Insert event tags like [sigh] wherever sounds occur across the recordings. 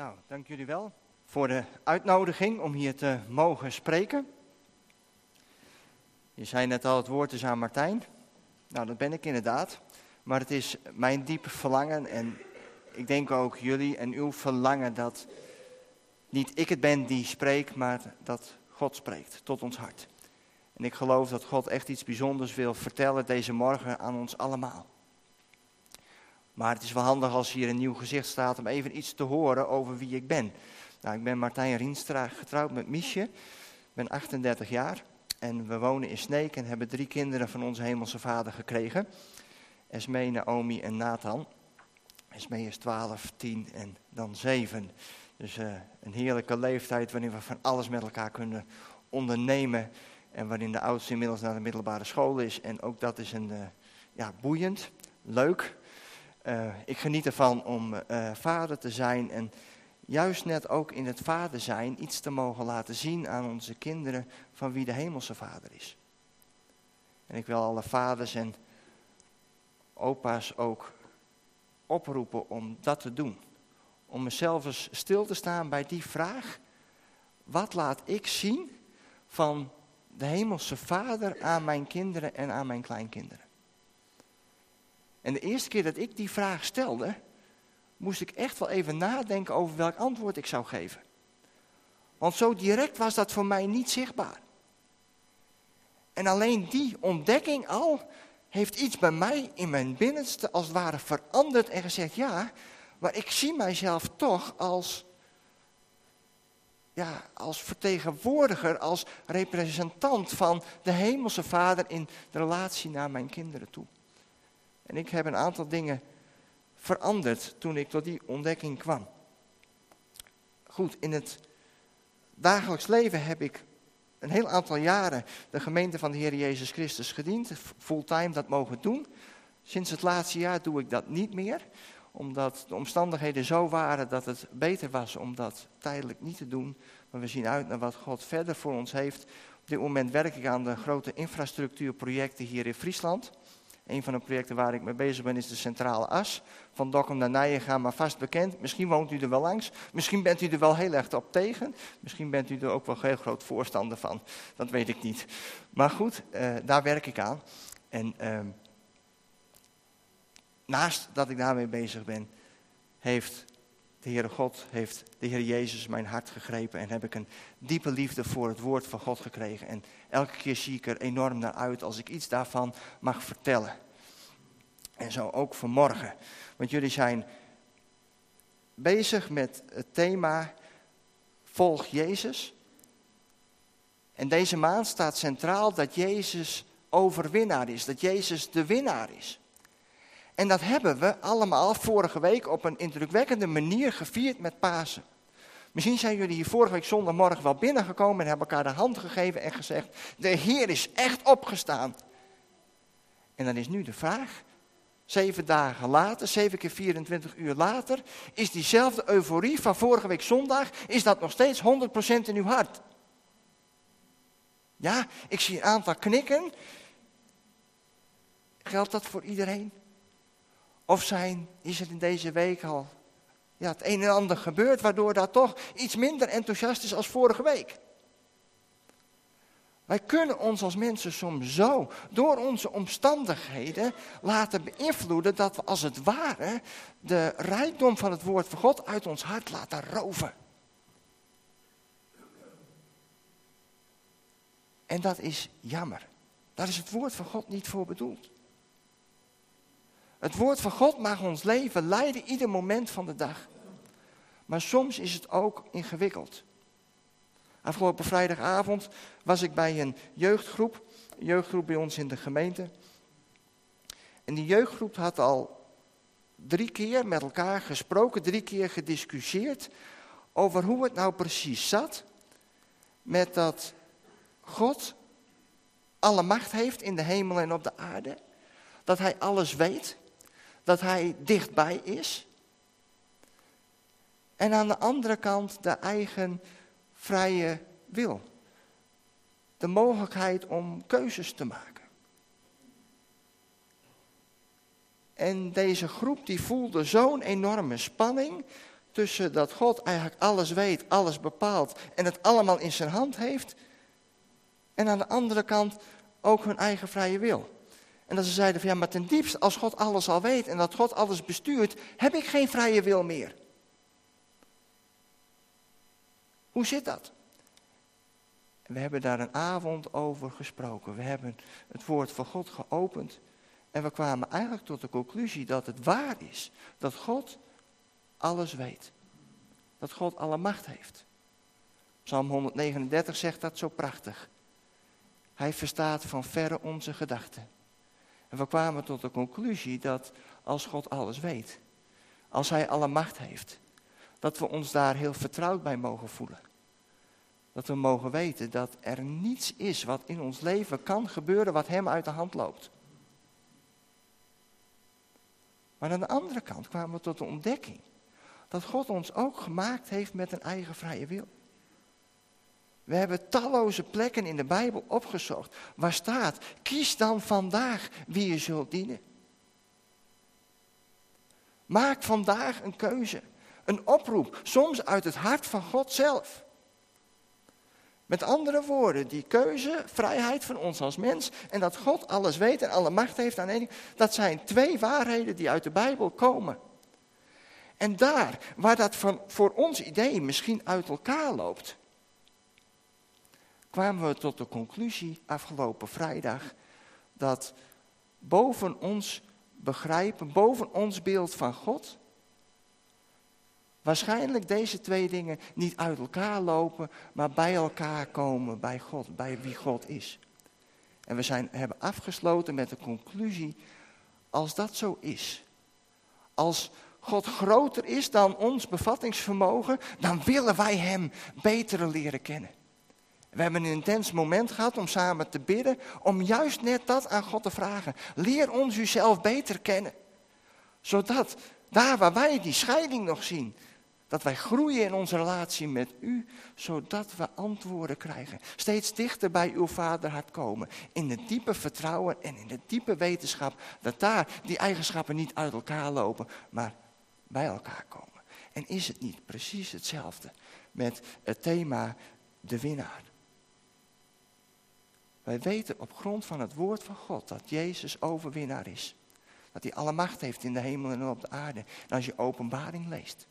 Nou, dank jullie wel voor de uitnodiging om hier te mogen spreken. Je zei net al, het woord is aan Martijn. Nou, dat ben ik inderdaad. Maar het is mijn diepe verlangen en ik denk ook jullie en uw verlangen dat niet ik het ben die spreekt, maar dat God spreekt tot ons hart. En ik geloof dat God echt iets bijzonders wil vertellen deze morgen aan ons allemaal. Maar het is wel handig als hier een nieuw gezicht staat om even iets te horen over wie ik ben. Nou, ik ben Martijn Rienstra, getrouwd met Miesje. Ik ben 38 jaar en we wonen in Sneek en hebben drie kinderen van onze hemelse vader gekregen. Esmee, Naomi en Nathan. Esmee is 12, 10 en dan 7. Dus uh, een heerlijke leeftijd waarin we van alles met elkaar kunnen ondernemen. En waarin de oudste inmiddels naar de middelbare school is. En ook dat is een, uh, ja, boeiend, leuk. Uh, ik geniet ervan om vader te zijn en juist net ook in het vader zijn iets te mogen laten zien aan onze kinderen van wie de hemelse vader is. En ik wil alle vaders en opa's ook oproepen om dat te doen. Om mezelf eens stil te staan bij die vraag: wat laat ik zien van de hemelse vader aan mijn kinderen en aan mijn kleinkinderen? En de eerste keer dat ik die vraag stelde, moest ik echt wel even nadenken over welk antwoord ik zou geven. Want zo direct was dat voor mij niet zichtbaar. En alleen die ontdekking al heeft iets bij mij in mijn binnenste als het ware veranderd en gezegd, ja, maar ik zie mijzelf toch als, ja, als vertegenwoordiger, als representant van de Hemelse Vader in de relatie naar mijn kinderen toe. En ik heb een aantal dingen veranderd toen ik tot die ontdekking kwam. Goed, in het dagelijks leven heb ik een heel aantal jaren de gemeente van de Heer Jezus Christus gediend, fulltime dat mogen doen. Sinds het laatste jaar doe ik dat niet meer, omdat de omstandigheden zo waren dat het beter was om dat tijdelijk niet te doen. Maar we zien uit naar wat God verder voor ons heeft. Op dit moment werk ik aan de grote infrastructuurprojecten hier in Friesland. Een van de projecten waar ik mee bezig ben is de centrale as. Van Dokkum naar Nijenga, maar vast bekend. Misschien woont u er wel langs. Misschien bent u er wel heel erg op tegen. Misschien bent u er ook wel heel groot voorstander van. Dat weet ik niet. Maar goed, uh, daar werk ik aan. En uh, naast dat ik daarmee bezig ben, heeft de Heere God, heeft de Heer Jezus mijn hart gegrepen. En heb ik een diepe liefde voor het woord van God gekregen. En elke keer zie ik er enorm naar uit als ik iets daarvan mag vertellen. En zo ook vanmorgen. Want jullie zijn bezig met het thema Volg Jezus. En deze maand staat centraal dat Jezus overwinnaar is. Dat Jezus de winnaar is. En dat hebben we allemaal vorige week op een indrukwekkende manier gevierd met Pasen. Misschien zijn jullie hier vorige week zondagmorgen wel binnengekomen en hebben elkaar de hand gegeven en gezegd: De Heer is echt opgestaan. En dan is nu de vraag: zeven dagen later, zeven keer 24 uur later, is diezelfde euforie van vorige week zondag, is dat nog steeds 100% in uw hart? Ja, ik zie een aantal knikken. Geldt dat voor iedereen? Of zijn, is er in deze week al ja, het een en ander gebeurd, waardoor dat toch iets minder enthousiast is als vorige week? Wij kunnen ons als mensen soms zo door onze omstandigheden laten beïnvloeden dat we als het ware de rijkdom van het woord van God uit ons hart laten roven. En dat is jammer. Daar is het woord van God niet voor bedoeld. Het woord van God mag ons leven leiden ieder moment van de dag. Maar soms is het ook ingewikkeld. Afgelopen vrijdagavond was ik bij een jeugdgroep, een jeugdgroep bij ons in de gemeente. En die jeugdgroep had al drie keer met elkaar gesproken, drie keer gediscussieerd over hoe het nou precies zat met dat God alle macht heeft in de hemel en op de aarde. Dat hij alles weet dat hij dichtbij is. En aan de andere kant de eigen vrije wil. De mogelijkheid om keuzes te maken. En deze groep die voelde zo'n enorme spanning tussen dat God eigenlijk alles weet, alles bepaalt en het allemaal in zijn hand heeft. En aan de andere kant ook hun eigen vrije wil. En dat ze zeiden van ja, maar ten diepste, als God alles al weet en dat God alles bestuurt, heb ik geen vrije wil meer. Hoe zit dat? We hebben daar een avond over gesproken. We hebben het woord van God geopend. En we kwamen eigenlijk tot de conclusie dat het waar is. Dat God alles weet. Dat God alle macht heeft. Psalm 139 zegt dat zo prachtig. Hij verstaat van verre onze gedachten. En we kwamen tot de conclusie dat als God alles weet, als Hij alle macht heeft, dat we ons daar heel vertrouwd bij mogen voelen. Dat we mogen weten dat er niets is wat in ons leven kan gebeuren wat Hem uit de hand loopt. Maar aan de andere kant kwamen we tot de ontdekking dat God ons ook gemaakt heeft met een eigen vrije wil. We hebben talloze plekken in de Bijbel opgezocht waar staat, kies dan vandaag wie je zult dienen. Maak vandaag een keuze, een oproep, soms uit het hart van God zelf. Met andere woorden, die keuze, vrijheid van ons als mens en dat God alles weet en alle macht heeft aan één, dat zijn twee waarheden die uit de Bijbel komen. En daar, waar dat van, voor ons idee misschien uit elkaar loopt, kwamen we tot de conclusie afgelopen vrijdag dat boven ons begrijpen, boven ons beeld van God, waarschijnlijk deze twee dingen niet uit elkaar lopen, maar bij elkaar komen bij God, bij wie God is. En we zijn, hebben afgesloten met de conclusie, als dat zo is, als God groter is dan ons bevattingsvermogen, dan willen wij Hem beter leren kennen. We hebben een intens moment gehad om samen te bidden, om juist net dat aan God te vragen. Leer ons uzelf beter kennen. Zodat daar waar wij die scheiding nog zien, dat wij groeien in onze relatie met u, zodat we antwoorden krijgen. Steeds dichter bij uw vaderhart komen. In het diepe vertrouwen en in de diepe wetenschap dat daar die eigenschappen niet uit elkaar lopen, maar bij elkaar komen. En is het niet precies hetzelfde met het thema de winnaar? Wij weten op grond van het woord van God dat Jezus overwinnaar is. Dat hij alle macht heeft in de hemel en op de aarde. En als je openbaring leest,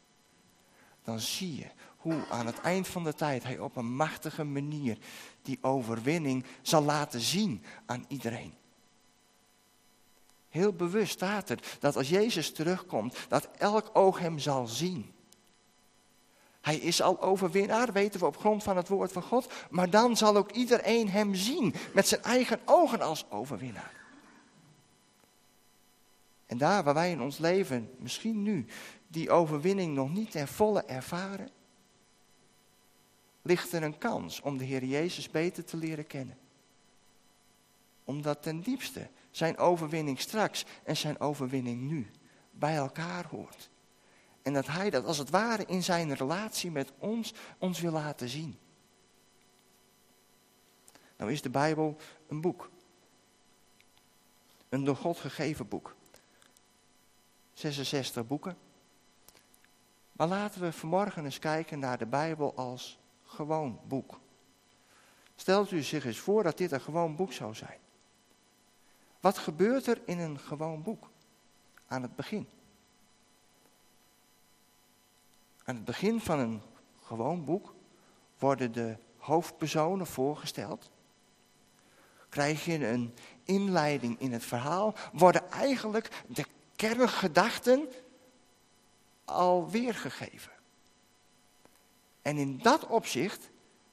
dan zie je hoe aan het eind van de tijd hij op een machtige manier die overwinning zal laten zien aan iedereen. Heel bewust staat er dat als Jezus terugkomt, dat elk oog hem zal zien. Hij is al overwinnaar, weten we op grond van het woord van God. Maar dan zal ook iedereen hem zien met zijn eigen ogen als overwinnaar. En daar waar wij in ons leven, misschien nu, die overwinning nog niet ten volle ervaren, ligt er een kans om de Heer Jezus beter te leren kennen. Omdat ten diepste zijn overwinning straks en zijn overwinning nu bij elkaar hoort. En dat hij dat als het ware in zijn relatie met ons, ons wil laten zien. Nou is de Bijbel een boek. Een door God gegeven boek. 66 boeken. Maar laten we vanmorgen eens kijken naar de Bijbel als gewoon boek. Stelt u zich eens voor dat dit een gewoon boek zou zijn. Wat gebeurt er in een gewoon boek? Aan het begin. Aan het begin van een gewoon boek worden de hoofdpersonen voorgesteld. Krijg je een inleiding in het verhaal, worden eigenlijk de kerngedachten al weergegeven. En in dat opzicht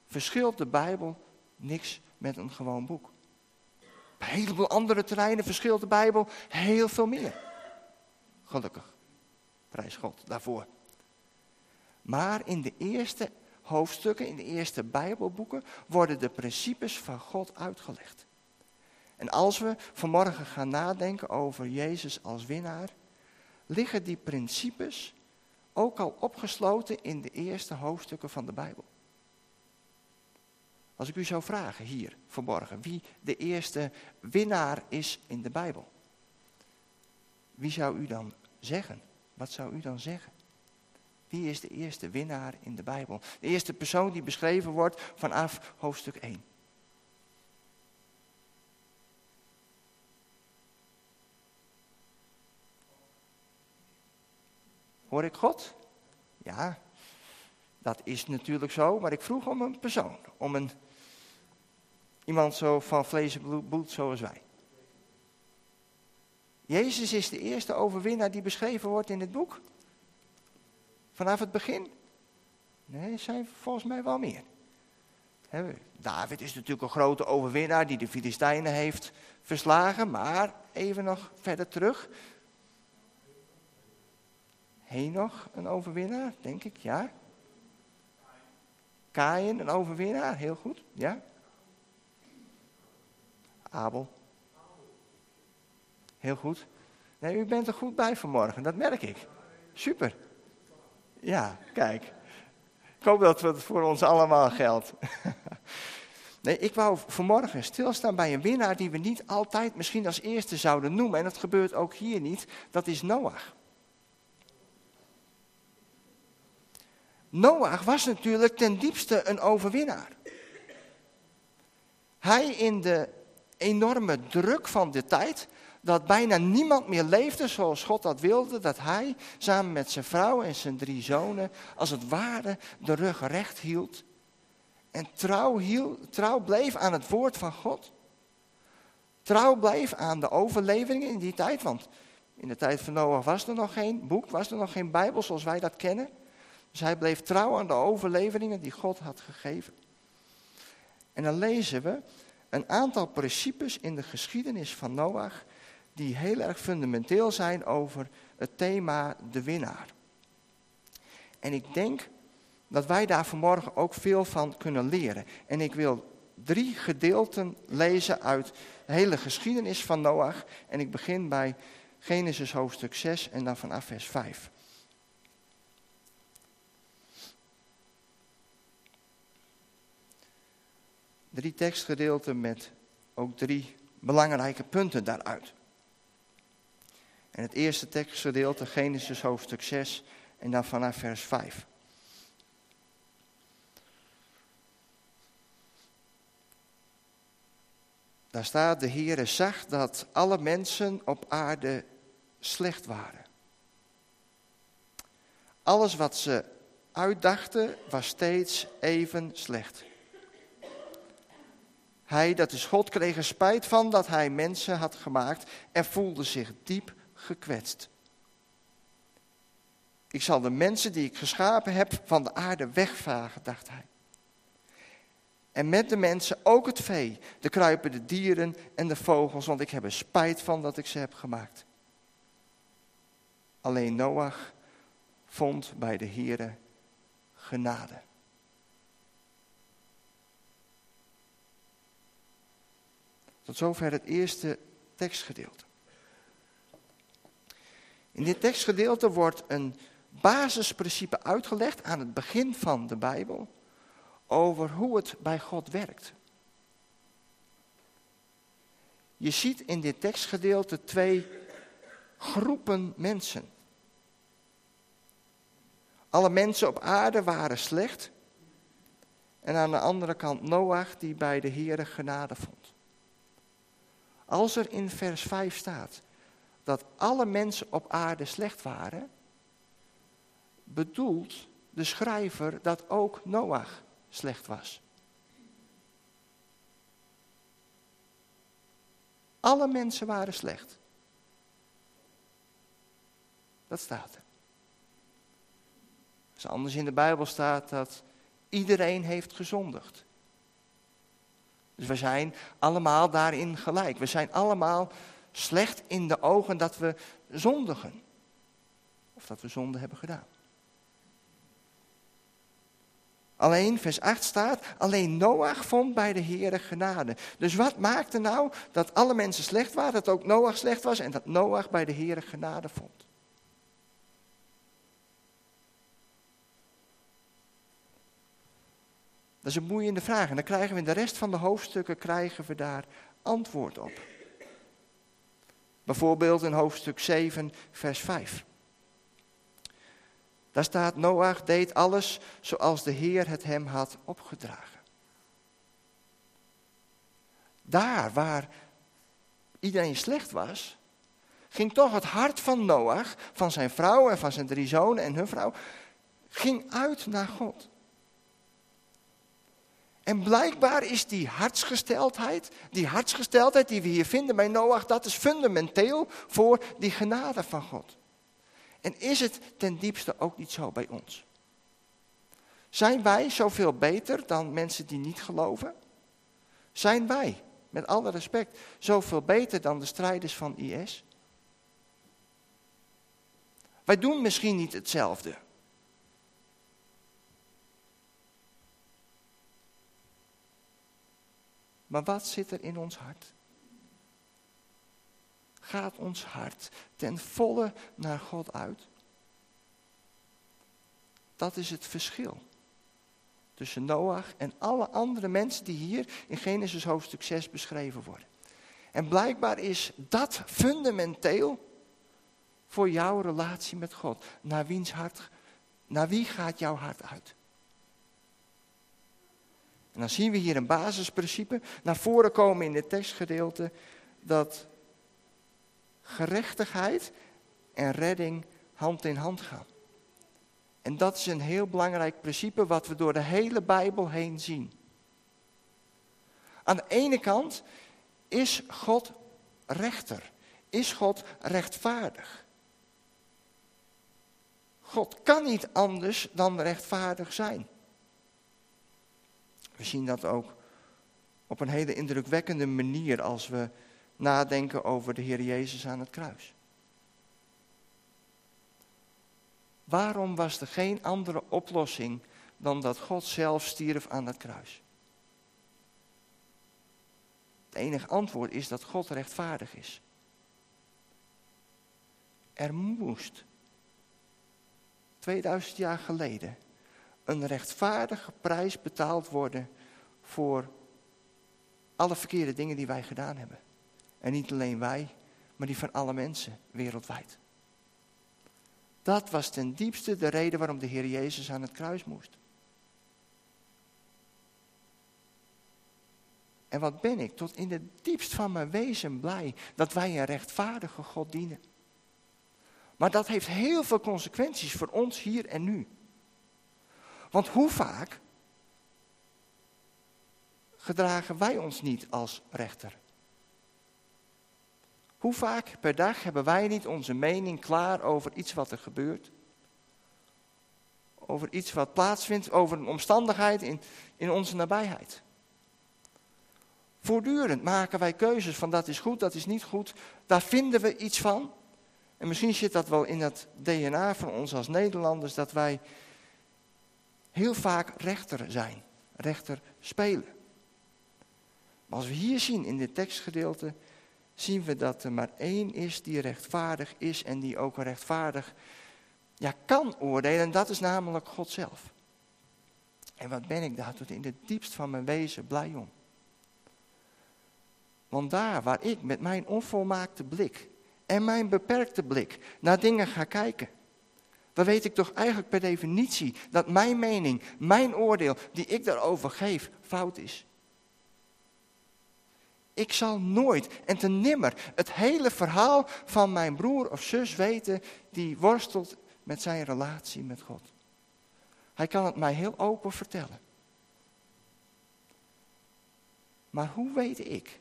verschilt de Bijbel niks met een gewoon boek. Op een heleboel andere terreinen verschilt de Bijbel heel veel meer. Gelukkig. Prijs God daarvoor. Maar in de eerste hoofdstukken, in de eerste Bijbelboeken, worden de principes van God uitgelegd. En als we vanmorgen gaan nadenken over Jezus als winnaar, liggen die principes ook al opgesloten in de eerste hoofdstukken van de Bijbel. Als ik u zou vragen hier vanmorgen wie de eerste winnaar is in de Bijbel, wie zou u dan zeggen? Wat zou u dan zeggen? Wie is de eerste winnaar in de Bijbel? De eerste persoon die beschreven wordt vanaf hoofdstuk 1. Hoor ik God? Ja, dat is natuurlijk zo, maar ik vroeg om een persoon, om een, iemand zo van vlees en bloed zoals wij. Jezus is de eerste overwinnaar die beschreven wordt in het boek. Vanaf het begin? Nee, zijn volgens mij wel meer. David is natuurlijk een grote overwinnaar die de Filistijnen heeft verslagen, maar even nog verder terug. Henoch een overwinnaar, denk ik, ja. Kain een overwinnaar, heel goed, ja. Abel. Heel goed. Nee, u bent er goed bij vanmorgen, dat merk ik. Super. Ja, kijk. Ik hoop dat het voor ons allemaal geldt. [laughs] Nee, ik wou vanmorgen stilstaan bij een winnaar die we niet altijd misschien als eerste zouden noemen. En dat gebeurt ook hier niet. Dat is Noach. Noach was natuurlijk ten diepste een overwinnaar. Hij in de enorme druk van de tijd, dat bijna niemand meer leefde zoals God dat wilde, dat hij samen met zijn vrouw en zijn drie zonen als het ware de rug recht hield en trouw, hield, trouw bleef aan het woord van God. Trouw bleef aan de overleveringen in die tijd, want in de tijd van Noach was er nog geen boek, was er nog geen Bijbel zoals wij dat kennen. Dus hij bleef trouw aan de overleveringen die God had gegeven. En dan lezen we een aantal principes in de geschiedenis van Noach die heel erg fundamenteel zijn over het thema de winnaar. En ik denk dat wij daar vanmorgen ook veel van kunnen leren. En ik wil drie gedeelten lezen uit de hele geschiedenis van Noach. En ik begin bij Genesis hoofdstuk 6 en dan vanaf vers 5. Drie tekstgedeelten met ook drie belangrijke punten daaruit. En het eerste tekstgedeelte, Genesis hoofdstuk 6 en dan vanaf vers 5. Daar staat, de Heere zag dat alle mensen op aarde slecht waren. Alles wat ze uitdachten was steeds even slecht. Hij, dat is God, kreeg er spijt van dat hij mensen had gemaakt en voelde zich diep gekwetst. Ik zal de mensen die ik geschapen heb van de aarde wegvagen, dacht hij. En met de mensen ook het vee, de kruipende dieren en de vogels, want ik heb er spijt van dat ik ze heb gemaakt. Alleen Noach vond bij de Here genade. Tot zover het eerste tekstgedeelte. In dit tekstgedeelte wordt een basisprincipe uitgelegd aan het begin van de Bijbel over hoe het bij God werkt. Je ziet in dit tekstgedeelte twee groepen mensen. Alle mensen op aarde waren slecht. En aan de andere kant Noach die bij de Heere genade vond. Als er in vers 5 staat dat alle mensen op aarde slecht waren, bedoelt de schrijver dat ook Noach slecht was. Alle mensen waren slecht. Dat staat er. Dus anders in de Bijbel staat dat iedereen heeft gezondigd. Dus we zijn allemaal daarin gelijk. We zijn allemaal slecht in de ogen dat we zondigen. Of dat we zonde hebben gedaan. Alleen, vers 8 staat, alleen Noach vond bij de Heere genade. Dus wat maakte nou dat alle mensen slecht waren, dat ook Noach slecht was en dat Noach bij de Heere genade vond? Dat is een boeiende vraag en dan krijgen we in de rest van de hoofdstukken krijgen we daar antwoord op. Bijvoorbeeld in hoofdstuk 7, vers 5. Daar staat, Noach deed alles zoals de Heer het hem had opgedragen. Daar waar iedereen slecht was, ging toch het hart van Noach, van zijn vrouw en van zijn drie zonen en hun vrouw, ging uit naar God. En blijkbaar is die hartsgesteldheid, die hartsgesteldheid die we hier vinden bij Noach, dat is fundamenteel voor die genade van God. En is het ten diepste ook niet zo bij ons? Zijn wij zoveel beter dan mensen die niet geloven? Zijn wij, met alle respect, zoveel beter dan de strijders van IS? Wij doen misschien niet hetzelfde. Maar wat zit er in ons hart? Gaat ons hart ten volle naar God uit? Dat is het verschil tussen Noach en alle andere mensen die hier in Genesis hoofdstuk 6 beschreven worden. En blijkbaar is dat fundamenteel voor jouw relatie met God. Naar wiens hart, naar wie gaat jouw hart uit? En dan zien we hier een basisprincipe naar voren komen in het tekstgedeelte dat gerechtigheid en redding hand in hand gaan. En dat is een heel belangrijk principe wat we door de hele Bijbel heen zien. Aan de ene kant is God rechter, is God rechtvaardig. God kan niet anders dan rechtvaardig zijn. We zien dat ook op een hele indrukwekkende manier als we nadenken over de Heer Jezus aan het kruis. Waarom was er geen andere oplossing dan dat God zelf stierf aan het kruis? Het enige antwoord is dat God rechtvaardig is. Er moest 2000 jaar geleden een rechtvaardige prijs betaald worden voor alle verkeerde dingen die wij gedaan hebben. En niet alleen wij, maar die van alle mensen wereldwijd. Dat was ten diepste de reden waarom de Heer Jezus aan het kruis moest. En wat ben ik tot in het diepst van mijn wezen blij dat wij een rechtvaardige God dienen. Maar dat heeft heel veel consequenties voor ons hier en nu. Want hoe vaak gedragen wij ons niet als rechter? Hoe vaak per dag hebben wij niet onze mening klaar over iets wat er gebeurt? Over iets wat plaatsvindt, over een omstandigheid in, in onze nabijheid. Voortdurend maken wij keuzes van dat is goed, dat is niet goed. Daar vinden we iets van. En misschien zit dat wel in het DNA van ons als Nederlanders, dat wij heel vaak rechter zijn, rechter spelen. Maar als we hier zien in dit tekstgedeelte, zien we dat er maar één is die rechtvaardig is en die ook rechtvaardig ja, kan oordelen. En dat is namelijk God zelf. En wat ben ik daar tot in het diepst van mijn wezen blij om. Want daar waar ik met mijn onvolmaakte blik en mijn beperkte blik naar dingen ga kijken, dan weet ik toch eigenlijk per definitie dat mijn mening, mijn oordeel die ik daarover geef, fout is. Ik zal nooit en te nimmer het hele verhaal van mijn broer of zus weten die worstelt met zijn relatie met God. Hij kan het mij heel open vertellen. Maar hoe weet ik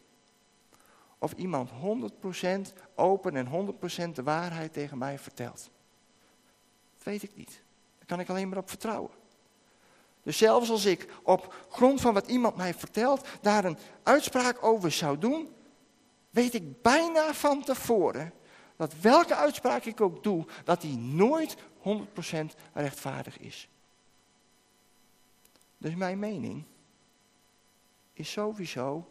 of iemand 100% open en 100% de waarheid tegen mij vertelt? Weet ik niet. Daar kan ik alleen maar op vertrouwen. Dus zelfs als ik op grond van wat iemand mij vertelt daar een uitspraak over zou doen, weet ik bijna van tevoren dat welke uitspraak ik ook doe, dat die nooit 100% rechtvaardig is. Dus mijn mening is sowieso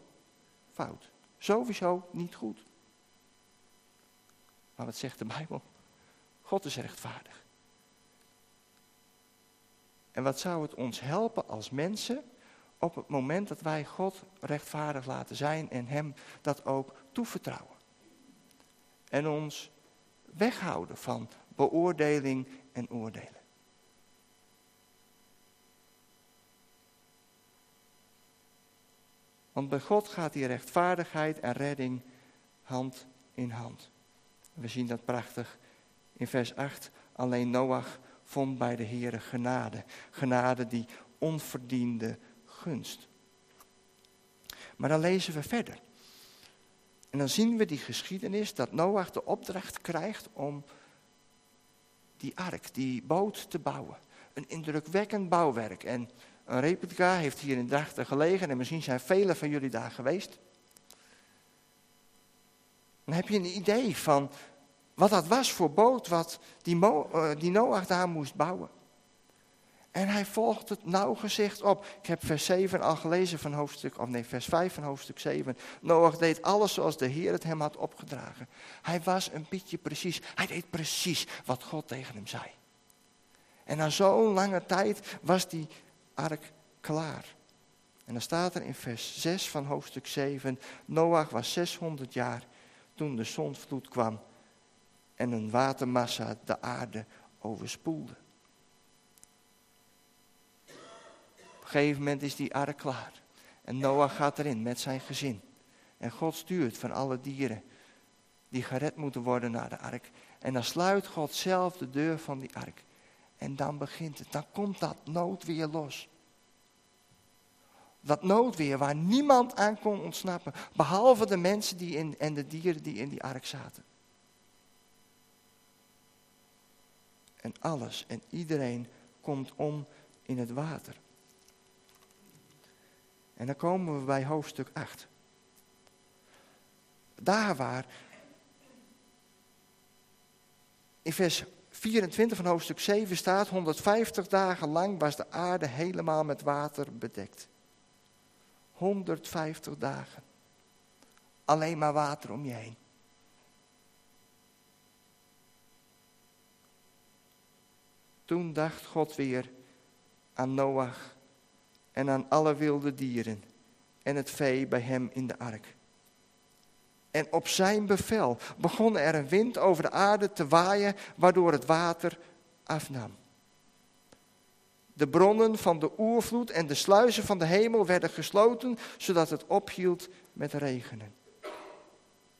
fout. Sowieso niet goed. Maar wat zegt de Bijbel? God is rechtvaardig. En wat zou het ons helpen als mensen op het moment dat wij God rechtvaardig laten zijn en Hem dat ook toevertrouwen. En ons weghouden van beoordeling en oordelen. Want bij God gaat die rechtvaardigheid en redding hand in hand. We zien dat prachtig in vers 8. Alleen Noach vond bij de Heere genade. Genade die onverdiende gunst. Maar dan lezen we verder. En dan zien we die geschiedenis dat Noach de opdracht krijgt om die ark, die boot te bouwen. Een indrukwekkend bouwwerk. En een replica heeft hier in Drachten gelegen en misschien zijn velen van jullie daar geweest. Dan heb je een idee van wat dat was voor boot wat die, uh, die Noach daar moest bouwen. En hij volgt het nauwgezicht op. Ik heb vers 7 al gelezen van hoofdstuk, of nee, vers 5 van hoofdstuk 7. Noach deed alles zoals de Heer het hem had opgedragen. Hij was een beetje precies. Hij deed precies wat God tegen hem zei. En na zo'n lange tijd was die ark klaar. En dan staat er in vers 6 van hoofdstuk 7. Noach was 600 jaar toen de zondvloed kwam en een watermassa de aarde overspoelde. Op een gegeven moment is die ark klaar. En Noach gaat erin met zijn gezin. En God stuurt van alle dieren die gered moeten worden naar de ark. En dan sluit God zelf de deur van die ark. En dan begint het. Dan komt dat noodweer los. Dat noodweer waar niemand aan kon ontsnappen. Behalve de mensen die in, en de dieren die in die ark zaten. En alles en iedereen komt om in het water. En dan komen we bij hoofdstuk 8. Daar waar in vers 24 van hoofdstuk 7 staat, 150 dagen lang was de aarde helemaal met water bedekt. 150 dagen. Alleen maar water om je heen. Toen dacht God weer aan Noach en aan alle wilde dieren en het vee bij hem in de ark. En op zijn bevel begon er een wind over de aarde te waaien, waardoor het water afnam. De bronnen van de oervloed en de sluizen van de hemel werden gesloten, zodat het ophield met regenen.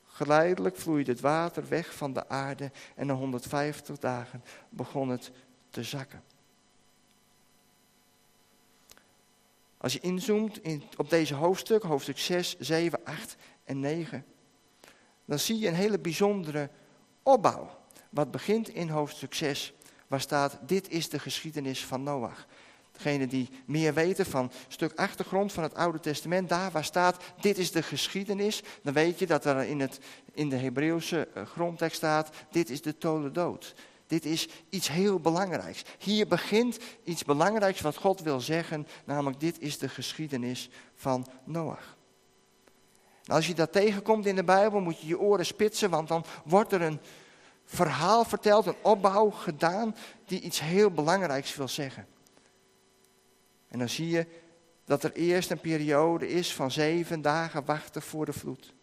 Geleidelijk vloeide het water weg van de aarde en na 150 dagen begon het zakken. Als je inzoomt in, op deze hoofdstukken, hoofdstuk 6, 7, 8 en 9, dan zie je een hele bijzondere opbouw. Wat begint in hoofdstuk 6, waar staat, dit is de geschiedenis van Noach. Degene die meer weten van stuk achtergrond van het Oude Testament, daar waar staat, dit is de geschiedenis, dan weet je dat er in, het, in de Hebreeuwse eh, grondtekst staat, dit is de dood. Dit is iets heel belangrijks. Hier begint iets belangrijks wat God wil zeggen, namelijk dit is de geschiedenis van Noach. als je dat tegenkomt in de Bijbel, moet je je oren spitsen, want dan wordt er een verhaal verteld, een opbouw gedaan die iets heel belangrijks wil zeggen. En dan zie je dat er eerst een periode is van zeven dagen wachten voor de vloed.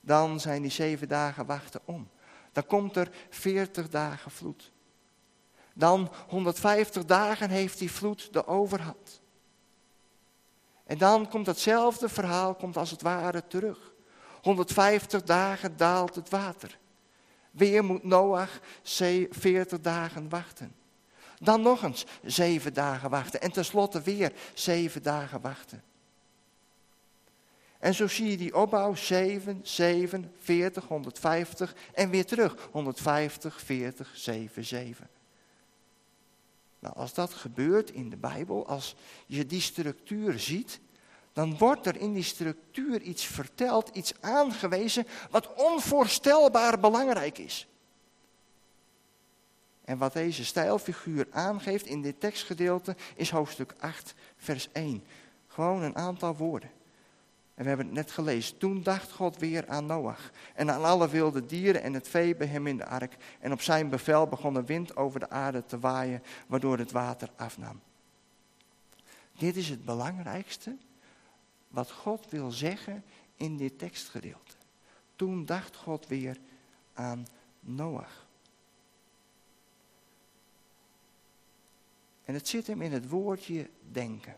Dan zijn die zeven dagen wachten om. Dan komt er 40 dagen vloed. Dan 150 dagen heeft die vloed de overhand. En dan komt datzelfde verhaal, komt als het ware terug. 150 dagen daalt het water. Weer moet Noach 40 dagen wachten. Dan nog eens zeven dagen wachten. En tenslotte weer zeven dagen wachten. En zo zie je die opbouw 7, 7, 40, 150 en weer terug. 150, 40, 7, 7. Nou, als dat gebeurt in de Bijbel, als je die structuur ziet, dan wordt er in die structuur iets verteld, iets aangewezen wat onvoorstelbaar belangrijk is. En wat deze stijlfiguur aangeeft in dit tekstgedeelte is hoofdstuk 8, vers 1. Gewoon een aantal woorden. En we hebben het net gelezen. Toen dacht God weer aan Noach en aan alle wilde dieren en het vee bij hem in de ark. En op zijn bevel begon de wind over de aarde te waaien, waardoor het water afnam. Dit is het belangrijkste wat God wil zeggen in dit tekstgedeelte. Toen dacht God weer aan Noach. En het zit hem in het woordje denken.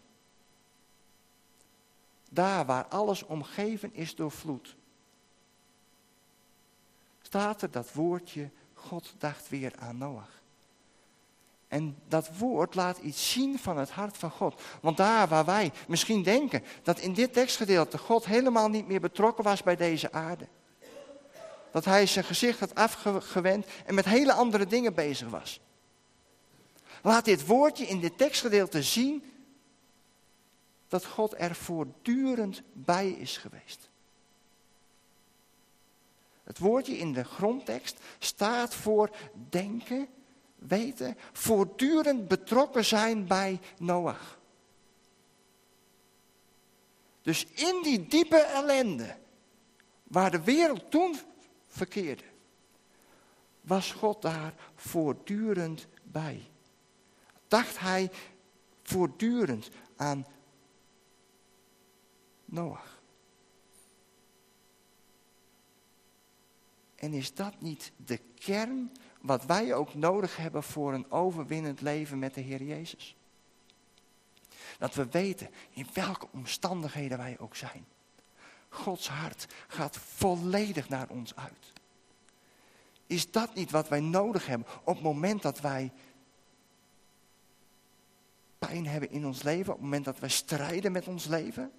Daar waar alles omgeven is door vloed. Staat er dat woordje, God dacht weer aan Noach. En dat woord laat iets zien van het hart van God. Want daar waar wij misschien denken dat in dit tekstgedeelte God helemaal niet meer betrokken was bij deze aarde. Dat hij zijn gezicht had afgewend en met hele andere dingen bezig was. Laat dit woordje in dit tekstgedeelte zien dat God er voortdurend bij is geweest. Het woordje in de grondtekst staat voor denken, weten, voortdurend betrokken zijn bij Noach. Dus in die diepe ellende, waar de wereld toen verkeerde, was God daar voortdurend bij. Dacht hij voortdurend aan En is dat niet de kern wat wij ook nodig hebben voor een overwinnend leven met de Heer Jezus? Dat we weten in welke omstandigheden wij ook zijn. Gods hart gaat volledig naar ons uit. Is dat niet wat wij nodig hebben op het moment dat wij pijn hebben in ons leven, op het moment dat wij strijden met ons leven?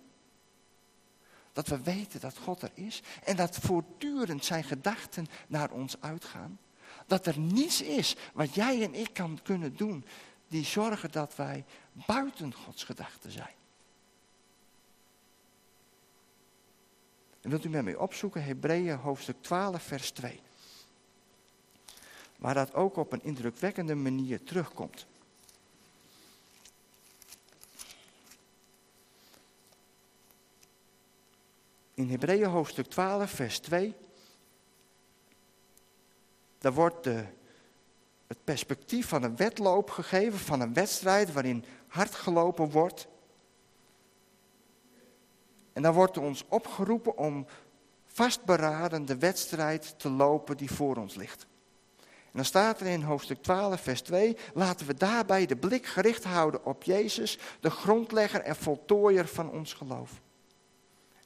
Dat we weten dat God er is en dat voortdurend zijn gedachten naar ons uitgaan. Dat er niets is wat jij en ik kan kunnen doen die zorgen dat wij buiten Gods gedachten zijn. En wilt u met mij opzoeken, Hebreeën hoofdstuk 12, vers 2. Waar dat ook op een indrukwekkende manier terugkomt. In Hebreeën hoofdstuk 12, vers 2. Daar wordt de, het perspectief van een wedloop gegeven, van een wedstrijd waarin hard gelopen wordt. En dan wordt ons opgeroepen om vastberaden de wedstrijd te lopen die voor ons ligt. En dan staat er in hoofdstuk 12, vers 2, laten we daarbij de blik gericht houden op Jezus, de grondlegger en voltooier van ons geloof.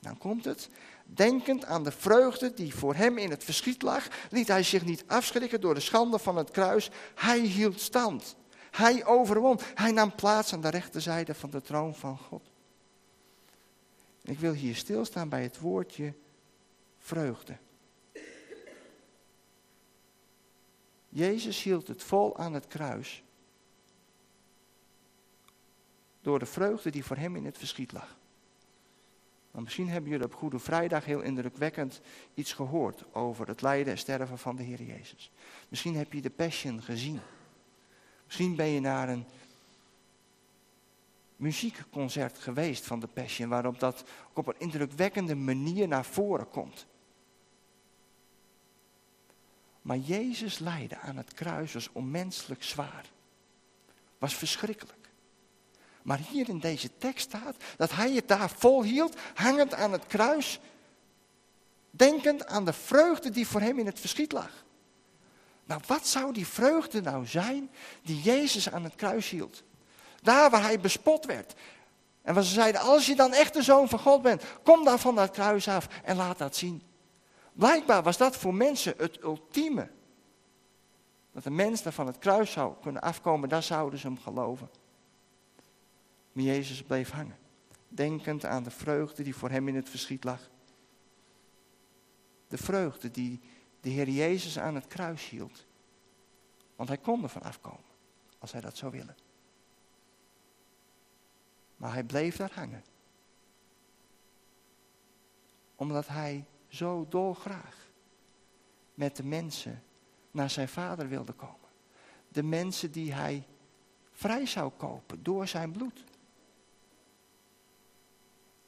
Dan komt het. Denkend aan de vreugde die voor hem in het verschiet lag, liet hij zich niet afschrikken door de schande van het kruis. Hij hield stand. Hij overwon. Hij nam plaats aan de rechterzijde van de troon van God. Ik wil hier stilstaan bij het woordje vreugde. Jezus hield het vol aan het kruis door de vreugde die voor hem in het verschiet lag. Maar misschien hebben jullie op Goede Vrijdag heel indrukwekkend iets gehoord over het lijden en sterven van de Heer Jezus. Misschien heb je de Passion gezien. Misschien ben je naar een muziekconcert geweest van de Passion, waarop dat op een indrukwekkende manier naar voren komt. Maar Jezus lijden aan het kruis was onmenselijk zwaar. Was verschrikkelijk. Maar hier in deze tekst staat dat hij het daar volhield, hangend aan het kruis, denkend aan de vreugde die voor hem in het verschiet lag. Nou, wat zou die vreugde nou zijn die Jezus aan het kruis hield? Daar waar hij bespot werd. En waar ze zeiden, als je dan echt de zoon van God bent, kom dan van dat kruis af en laat dat zien. Blijkbaar was dat voor mensen het ultieme. Dat een mens daar van het kruis zou kunnen afkomen, daar zouden ze hem geloven. Maar Jezus bleef hangen, denkend aan de vreugde die voor hem in het verschiet lag. De vreugde die de Heer Jezus aan het kruis hield. Want hij kon er van afkomen, als hij dat zou willen. Maar hij bleef daar hangen. Omdat hij zo dolgraag met de mensen naar zijn vader wilde komen. De mensen die hij vrij zou kopen door zijn bloed.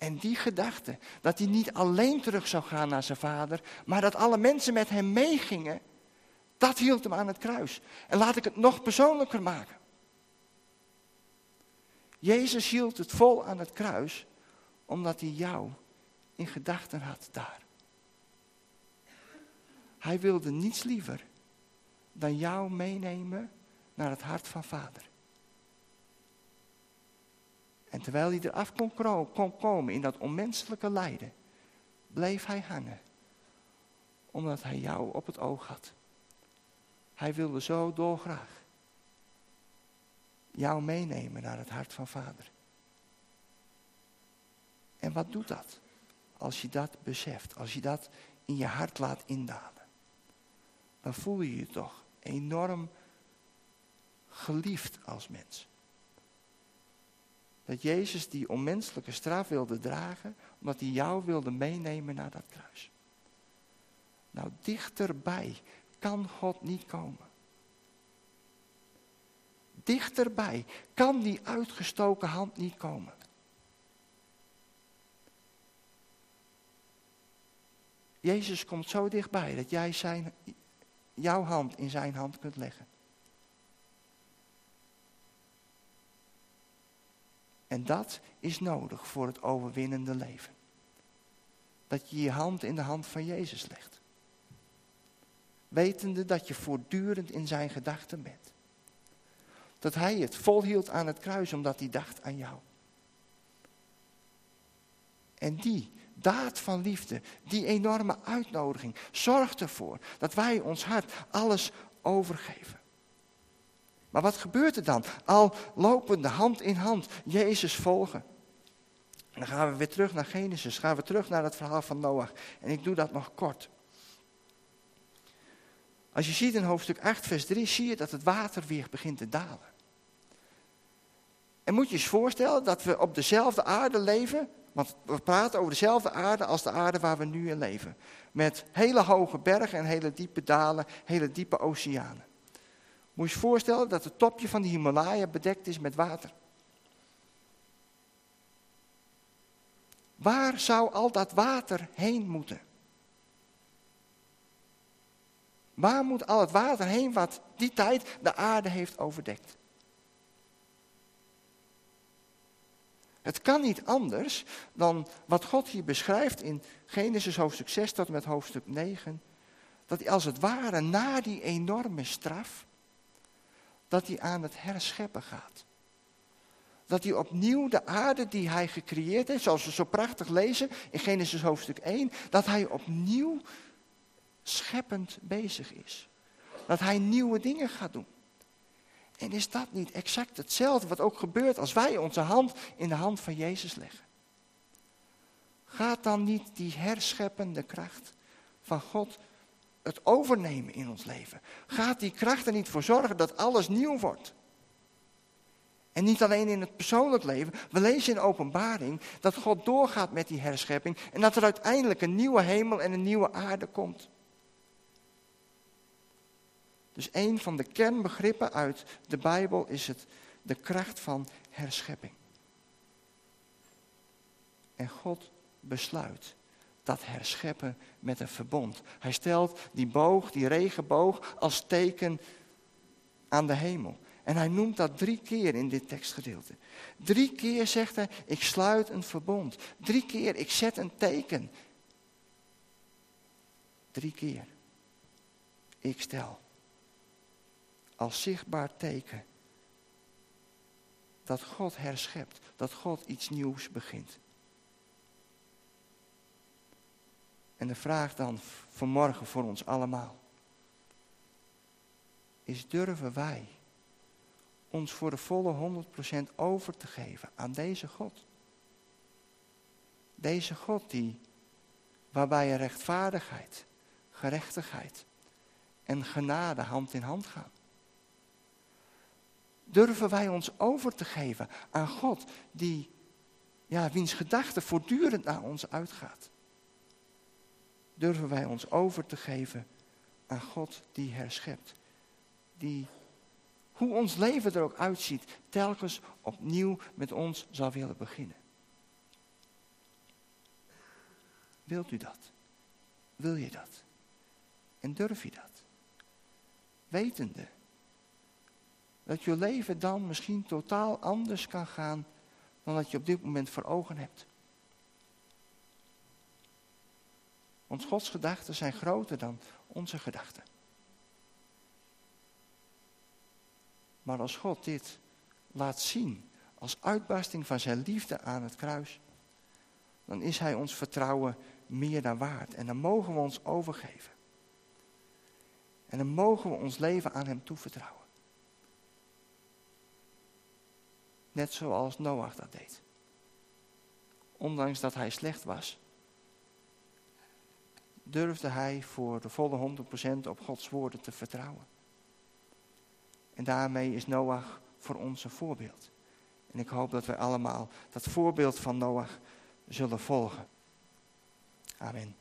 En die gedachte, dat hij niet alleen terug zou gaan naar zijn vader, maar dat alle mensen met hem meegingen, dat hield hem aan het kruis. En laat ik het nog persoonlijker maken. Jezus hield het vol aan het kruis, omdat hij jou in gedachten had daar. Hij wilde niets liever dan jou meenemen naar het hart van vader. En terwijl hij eraf kon, kon komen in dat onmenselijke lijden, bleef hij hangen. Omdat hij jou op het oog had. Hij wilde zo dolgraag jou meenemen naar het hart van vader. En wat doet dat? Als je dat beseft, als je dat in je hart laat indalen, dan voel je je toch enorm geliefd als mens. Dat Jezus die onmenselijke straf wilde dragen, omdat hij jou wilde meenemen naar dat kruis. Nou, dichterbij kan God niet komen. Dichterbij kan die uitgestoken hand niet komen. Jezus komt zo dichtbij dat jij zijn, jouw hand in zijn hand kunt leggen. En dat is nodig voor het overwinnende leven. Dat je je hand in de hand van Jezus legt. Wetende dat je voortdurend in zijn gedachten bent. Dat hij het volhield aan het kruis omdat hij dacht aan jou. En die daad van liefde, die enorme uitnodiging, zorgt ervoor dat wij ons hart alles overgeven. Maar wat gebeurt er dan? Al lopende hand in hand Jezus volgen. En dan gaan we weer terug naar Genesis, gaan we terug naar het verhaal van Noach. En ik doe dat nog kort. Als je ziet in hoofdstuk 8, vers 3, zie je dat het water weer begint te dalen. En moet je je eens voorstellen dat we op dezelfde aarde leven, want we praten over dezelfde aarde als de aarde waar we nu in leven. Met hele hoge bergen en hele diepe dalen, hele diepe oceanen. Moet je je voorstellen dat het topje van de Himalaya bedekt is met water. Waar zou al dat water heen moeten? Waar moet al het water heen wat die tijd de aarde heeft overdekt? Het kan niet anders dan wat God hier beschrijft in Genesis hoofdstuk 6 tot en met hoofdstuk 9. Dat als het ware na die enorme straf, dat hij aan het herscheppen gaat. Dat hij opnieuw de aarde die hij gecreëerd heeft, zoals we zo prachtig lezen in Genesis hoofdstuk 1, dat hij opnieuw scheppend bezig is. Dat hij nieuwe dingen gaat doen. En is dat niet exact hetzelfde wat ook gebeurt als wij onze hand in de hand van Jezus leggen? Gaat dan niet die herscheppende kracht van God het overnemen in ons leven? Gaat die kracht er niet voor zorgen dat alles nieuw wordt? En niet alleen in het persoonlijk leven. We lezen in openbaring dat God doorgaat met die herschepping en dat er uiteindelijk een nieuwe hemel en een nieuwe aarde komt. Dus een van de kernbegrippen uit de Bijbel is het de kracht van herschepping. En God besluit dat herscheppen met een verbond. Hij stelt die boog, die regenboog, als teken aan de hemel. En hij noemt dat drie keer in dit tekstgedeelte. Drie keer zegt hij, ik sluit een verbond. Drie keer, ik zet een teken. Drie keer. Ik stel als zichtbaar teken dat God herschept, dat God iets nieuws begint. En de vraag dan vanmorgen voor ons allemaal is durven wij ons voor de volle 100% over te geven aan deze God? Deze God die, waarbij rechtvaardigheid, gerechtigheid en genade hand in hand gaan. Durven wij ons over te geven aan God, die, ja, wiens gedachte voortdurend naar ons uitgaat? Durven wij ons over te geven aan God die herschept, die, hoe ons leven er ook uitziet, telkens opnieuw met ons zal willen beginnen? Wilt u dat? Wil je dat? En durf je dat? Wetende dat je leven dan misschien totaal anders kan gaan dan dat je op dit moment voor ogen hebt. Want Gods gedachten zijn groter dan onze gedachten. Maar als God dit laat zien als uitbarsting van zijn liefde aan het kruis, dan is hij ons vertrouwen meer dan waard. En dan mogen we ons overgeven. En dan mogen we ons leven aan hem toevertrouwen. Net zoals Noach dat deed. Ondanks dat hij slecht was, durfde hij voor de volle 100% op Gods woorden te vertrouwen. En daarmee is Noach voor ons een voorbeeld. En ik hoop dat we allemaal dat voorbeeld van Noach zullen volgen. Amen.